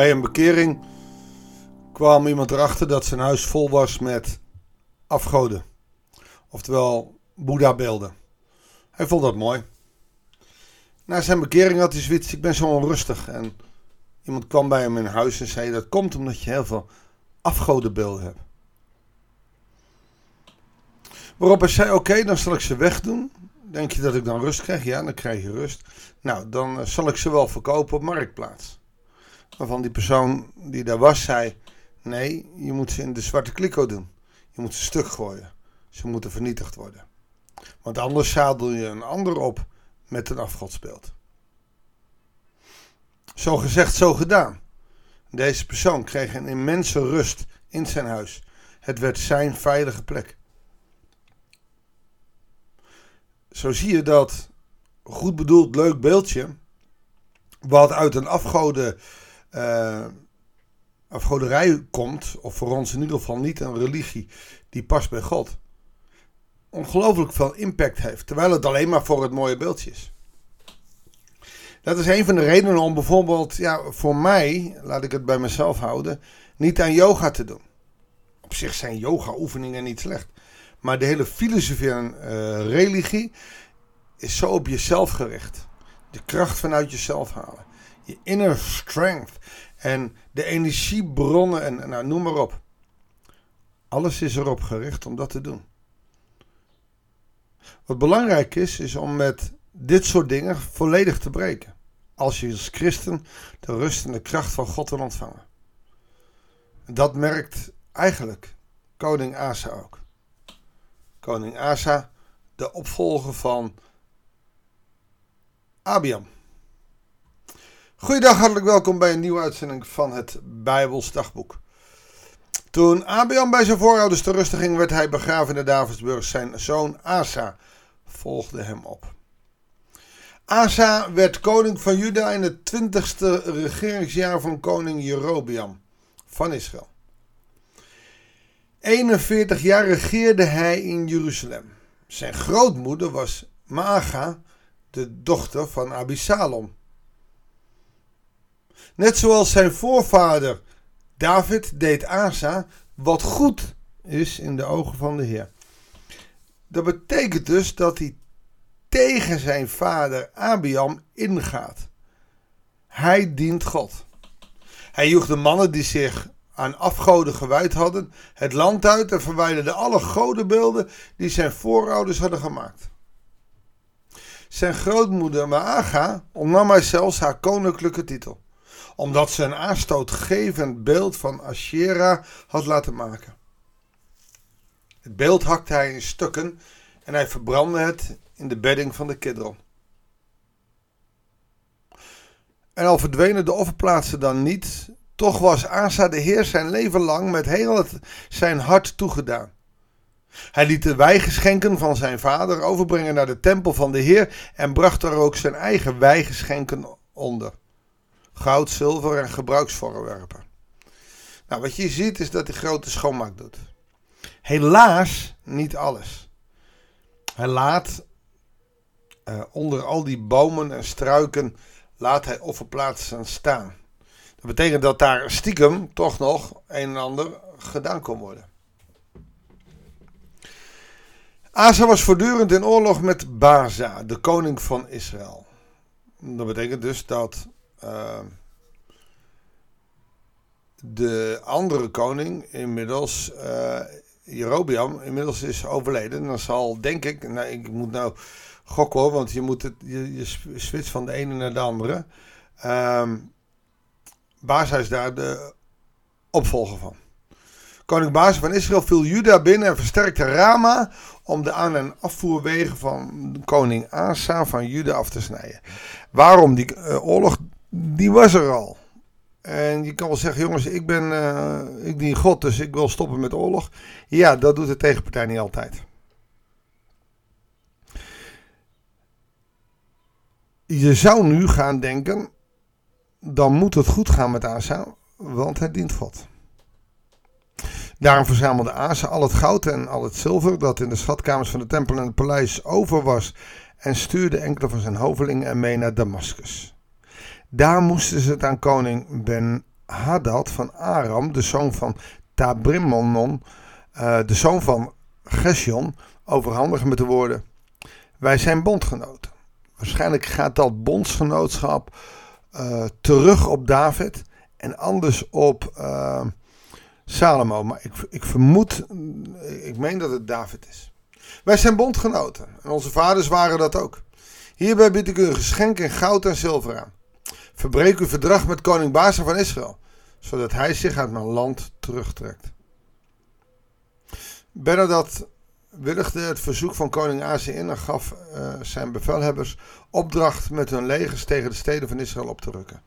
Bij een bekering kwam iemand erachter dat zijn huis vol was met afgoden. Oftewel Boeddha-beelden. Hij vond dat mooi. Na zijn bekering had hij zoiets, ik ben zo onrustig. En iemand kwam bij hem in huis en zei, dat komt omdat je heel veel afgodenbeelden hebt. Waarop hij zei, oké, dan zal ik ze wegdoen. Denk je dat ik dan rust krijg? Ja, dan krijg je rust. Nou, dan eh, zal ik ze wel verkopen op Marktplaats. Waarvan die persoon die daar was zei, nee, je moet ze in de zwarte kliko doen. Je moet ze stuk gooien. Ze moeten vernietigd worden. Want anders zadel je een ander op met een afgodsbeeld. Zo gezegd, zo gedaan. Deze persoon kreeg een immense rust in zijn huis. Het werd zijn veilige plek. Zo zie je dat goed bedoeld leuk beeldje, wat uit een afgode, uh, afgoderij komt, of voor ons in ieder geval niet een religie die past bij God, ongelooflijk veel impact heeft, terwijl het alleen maar voor het mooie beeldje is. Dat is een van de redenen om bijvoorbeeld, ja, voor mij, laat ik het bij mezelf houden, niet aan yoga te doen. Op zich zijn yoga-oefeningen niet slecht. Maar de hele filosofie en uh, religie is zo op jezelf gericht. De kracht vanuit jezelf halen. Je inner strength. En de energiebronnen en nou, noem maar op. Alles is erop gericht om dat te doen. Wat belangrijk is, is om met dit soort dingen volledig te breken. Als je als christen de rust en de kracht van God wil ontvangen. Dat merkt eigenlijk koning Asa ook. Koning Asa, de opvolger van Abiam. Goedendag, hartelijk welkom bij een nieuwe uitzending van het Bijbels Dagboek. Toen Abiam bij zijn voorouders te rusten ging, werd hij begraven in de Davidsburg. Zijn zoon Asa volgde hem op. Asa werd koning van Juda in het twintigste regeringsjaar van koning Jerobeam van Israël. 41 jaar regeerde hij in Jeruzalem. Zijn grootmoeder was Maaga, de dochter van Abisalom. Net zoals zijn voorvader David deed Asa wat goed is in de ogen van de Heer. Dat betekent dus dat hij tegen zijn vader Abiam ingaat. Hij dient God. Hij joeg de mannen die zich aan afgoden gewijd hadden, het land uit en verwijderde alle godenbeelden die zijn voorouders hadden gemaakt. Zijn grootmoeder Maaga ontnam hij zelfs haar koninklijke titel, omdat ze een aanstootgevend beeld van Asherah had laten maken. Het beeld hakte hij in stukken en hij verbrandde het in de bedding van de Kidron. En al verdwenen de offerplaatsen dan niet, toch was Asa de Heer zijn leven lang met heel zijn hart toegedaan. Hij liet de wijgeschenken van zijn vader overbrengen naar de tempel van de Heer en bracht er ook zijn eigen wijgeschenken onder. Goud, zilver en gebruiksvoorwerpen. Nou, wat je ziet is dat hij grote schoonmaak doet. Helaas niet alles. Hij laat uh, onder al die bomen en struiken laat hij offerplaatsen staan. Dat betekent dat daar stiekem toch nog een en ander gedaan kon worden. Asa was voortdurend in oorlog met Baza, de koning van Israël. Dat betekent dus dat uh, de andere koning inmiddels, uh, Jerobeam, inmiddels is overleden. Dan zal, denk ik, nou, ik moet nou gokken hoor, want je moet het, je, je van de ene naar de andere. Baza is daar de opvolger van. Koning Baza van Israël viel Juda binnen en versterkte Rama om de aan- en afvoerwegen van koning Asa van Juda af te snijden. Waarom die uh, oorlog? Die was er al. En je kan wel zeggen, jongens, ik ben, uh, ik dien God, dus ik wil stoppen met oorlog. Ja, dat doet de tegenpartij niet altijd. Je zou nu gaan denken, dan moet het goed gaan met Asa, want hij dient God. Daarom verzamelde Asa al het goud en al het zilver dat in de schatkamers van de tempel en het paleis over was en stuurde enkele van zijn hovelingen mee naar Damascus. Daar moesten ze het aan koning Ben Hadad van Aram, de zoon van Tabrimmonon, uh, de zoon van Gesjon, overhandigen met de woorden: Wij zijn bondgenoten. Waarschijnlijk gaat dat bondsgenootschap uh, terug op David en anders op uh, Salomo. Maar ik, ik vermoed, ik meen dat het David is. Wij zijn bondgenoten en onze vaders waren dat ook. Hierbij bied ik u een geschenk in goud en zilver aan. Verbreek uw verdrag met koning Baza van Israël, zodat hij zich uit mijn land terugtrekt. Benadat willigde het verzoek van koning Asa in en gaf uh, zijn bevelhebbers opdracht met hun legers tegen de steden van Israël op te rukken.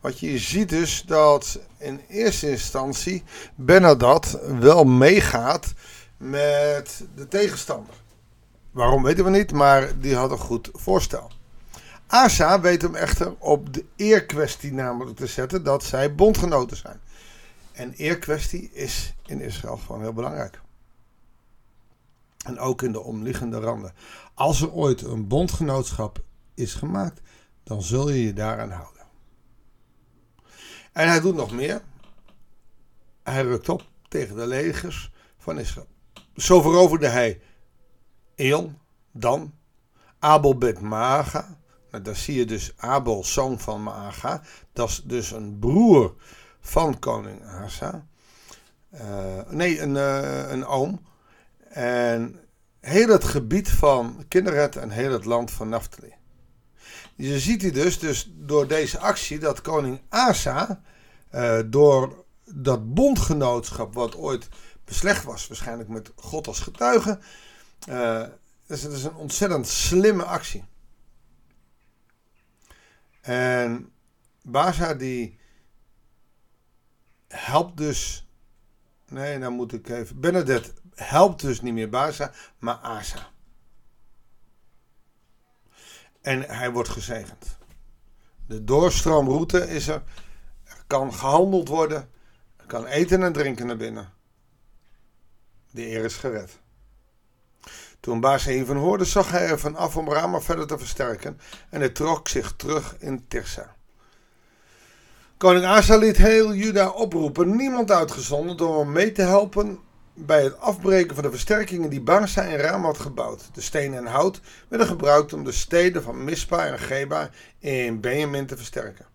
Wat je ziet dus dat in eerste instantie Benadat wel meegaat met de tegenstander. Waarom weten we niet, maar die had een goed voorstel. Asa weet hem echter op de eerkwestie namelijk te zetten dat zij bondgenoten zijn. En eerkwestie is in Israël gewoon heel belangrijk. En ook in de omliggende randen. Als er ooit een bondgenootschap is gemaakt, dan zul je je daaraan houden. En hij doet nog meer. Hij rukt op tegen de legers van Israël. Zo veroverde hij Eon, Dan, Abel Bet Maaga. Nou, daar zie je dus Abel, zoon van Maaga. Dat is dus een broer van koning Asa. Uh, nee, een, uh, een oom. En heel het gebied van Kinderet en heel het land van Naphtali. Je ziet hier dus, dus door deze actie dat koning Asa, uh, door dat bondgenootschap wat ooit beslecht was, waarschijnlijk met God als getuige, uh, dat is een ontzettend slimme actie. En Baza die helpt dus. Nee, dan moet ik even. Benedette helpt dus niet meer Baza, maar Asa. En hij wordt gezegend. De doorstroomroute is er. Er kan gehandeld worden. Er kan eten en drinken naar binnen. De eer is gered. Toen Baasa hiervan hoorde, zag hij ervan af om Rama verder te versterken en hij trok zich terug in Tirsa. Koning Asa liet heel Juda oproepen, niemand uitgezonden, om hem mee te helpen bij het afbreken van de versterkingen die Baasa en Rama had gebouwd. De steen en hout werden gebruikt om de steden van Mispa en Geba in Benjamin te versterken.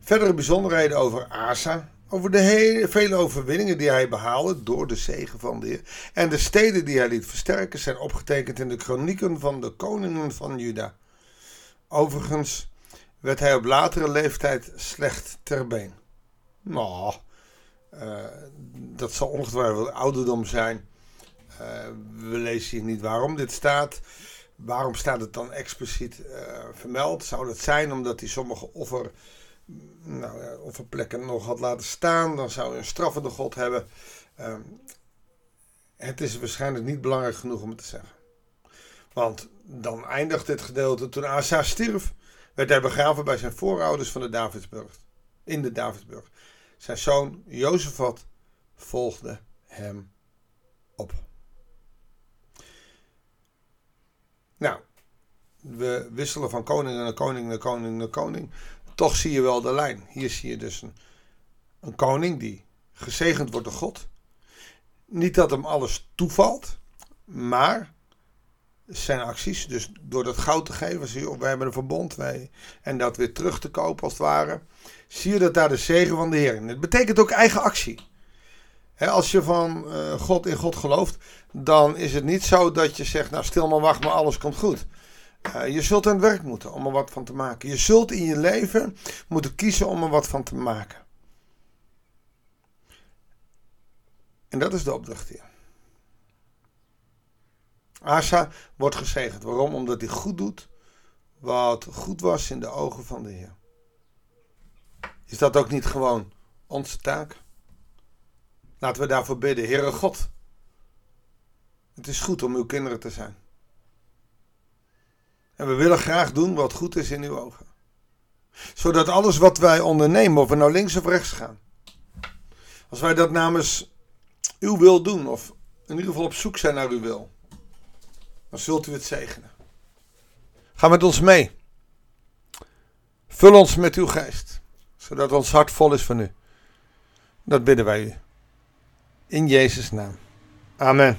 Verdere bijzonderheden over Asa over de hele, vele overwinningen die hij behaalde door de zegen van de Heer. En de steden die hij liet versterken zijn opgetekend in de kronieken van de koningen van Juda. Overigens werd hij op latere leeftijd slecht ter been. Nou, uh, dat zal ongetwijfeld ouderdom zijn. Uh, we lezen hier niet waarom dit staat. Waarom staat het dan expliciet uh, vermeld? Zou dat zijn omdat hij sommige offer nou ja, of een plekken nog had laten staan, dan zou hij een straffende God hebben. Uh, het is waarschijnlijk niet belangrijk genoeg om het te zeggen. Want dan eindigt dit gedeelte toen Asa stierf, werd hij begraven bij zijn voorouders van de Davidsburg. In de Davidsburg. Zijn zoon Jozefat volgde hem op. Nou, we wisselen van koning naar koning naar koning naar koning toch zie je wel de lijn. Hier zie je dus een, een koning die gezegend wordt door God. Niet dat hem alles toevalt, maar zijn acties. Dus door dat goud te geven, zie je, wij hebben een verbond wij, en dat weer terug te kopen als het ware. Zie je dat daar de zegen van de Heer in. Het betekent ook eigen actie. als je van uh, God in God gelooft, dan is het niet zo dat je zegt, nou stil maar wacht maar, alles komt goed. Uh, je zult aan het werk moeten om er wat van te maken. Je zult in je leven moeten kiezen om er wat van te maken. En dat is de opdracht hier. Asa wordt gezegend. Waarom? Omdat hij goed doet wat goed was in de ogen van de Heer. Is dat ook niet gewoon onze taak? Laten we daarvoor bidden. Heere God, het is goed om uw kinderen te zijn. En we willen graag doen wat goed is in uw ogen. Zodat alles wat wij ondernemen, of we nou links of rechts gaan, als wij dat namens uw wil doen, of in ieder geval op zoek zijn naar uw wil, dan zult u het zegenen. Ga met ons mee. Vul ons met uw geest, zodat ons hart vol is van u. Dat bidden wij u. In Jezus' naam. Amen.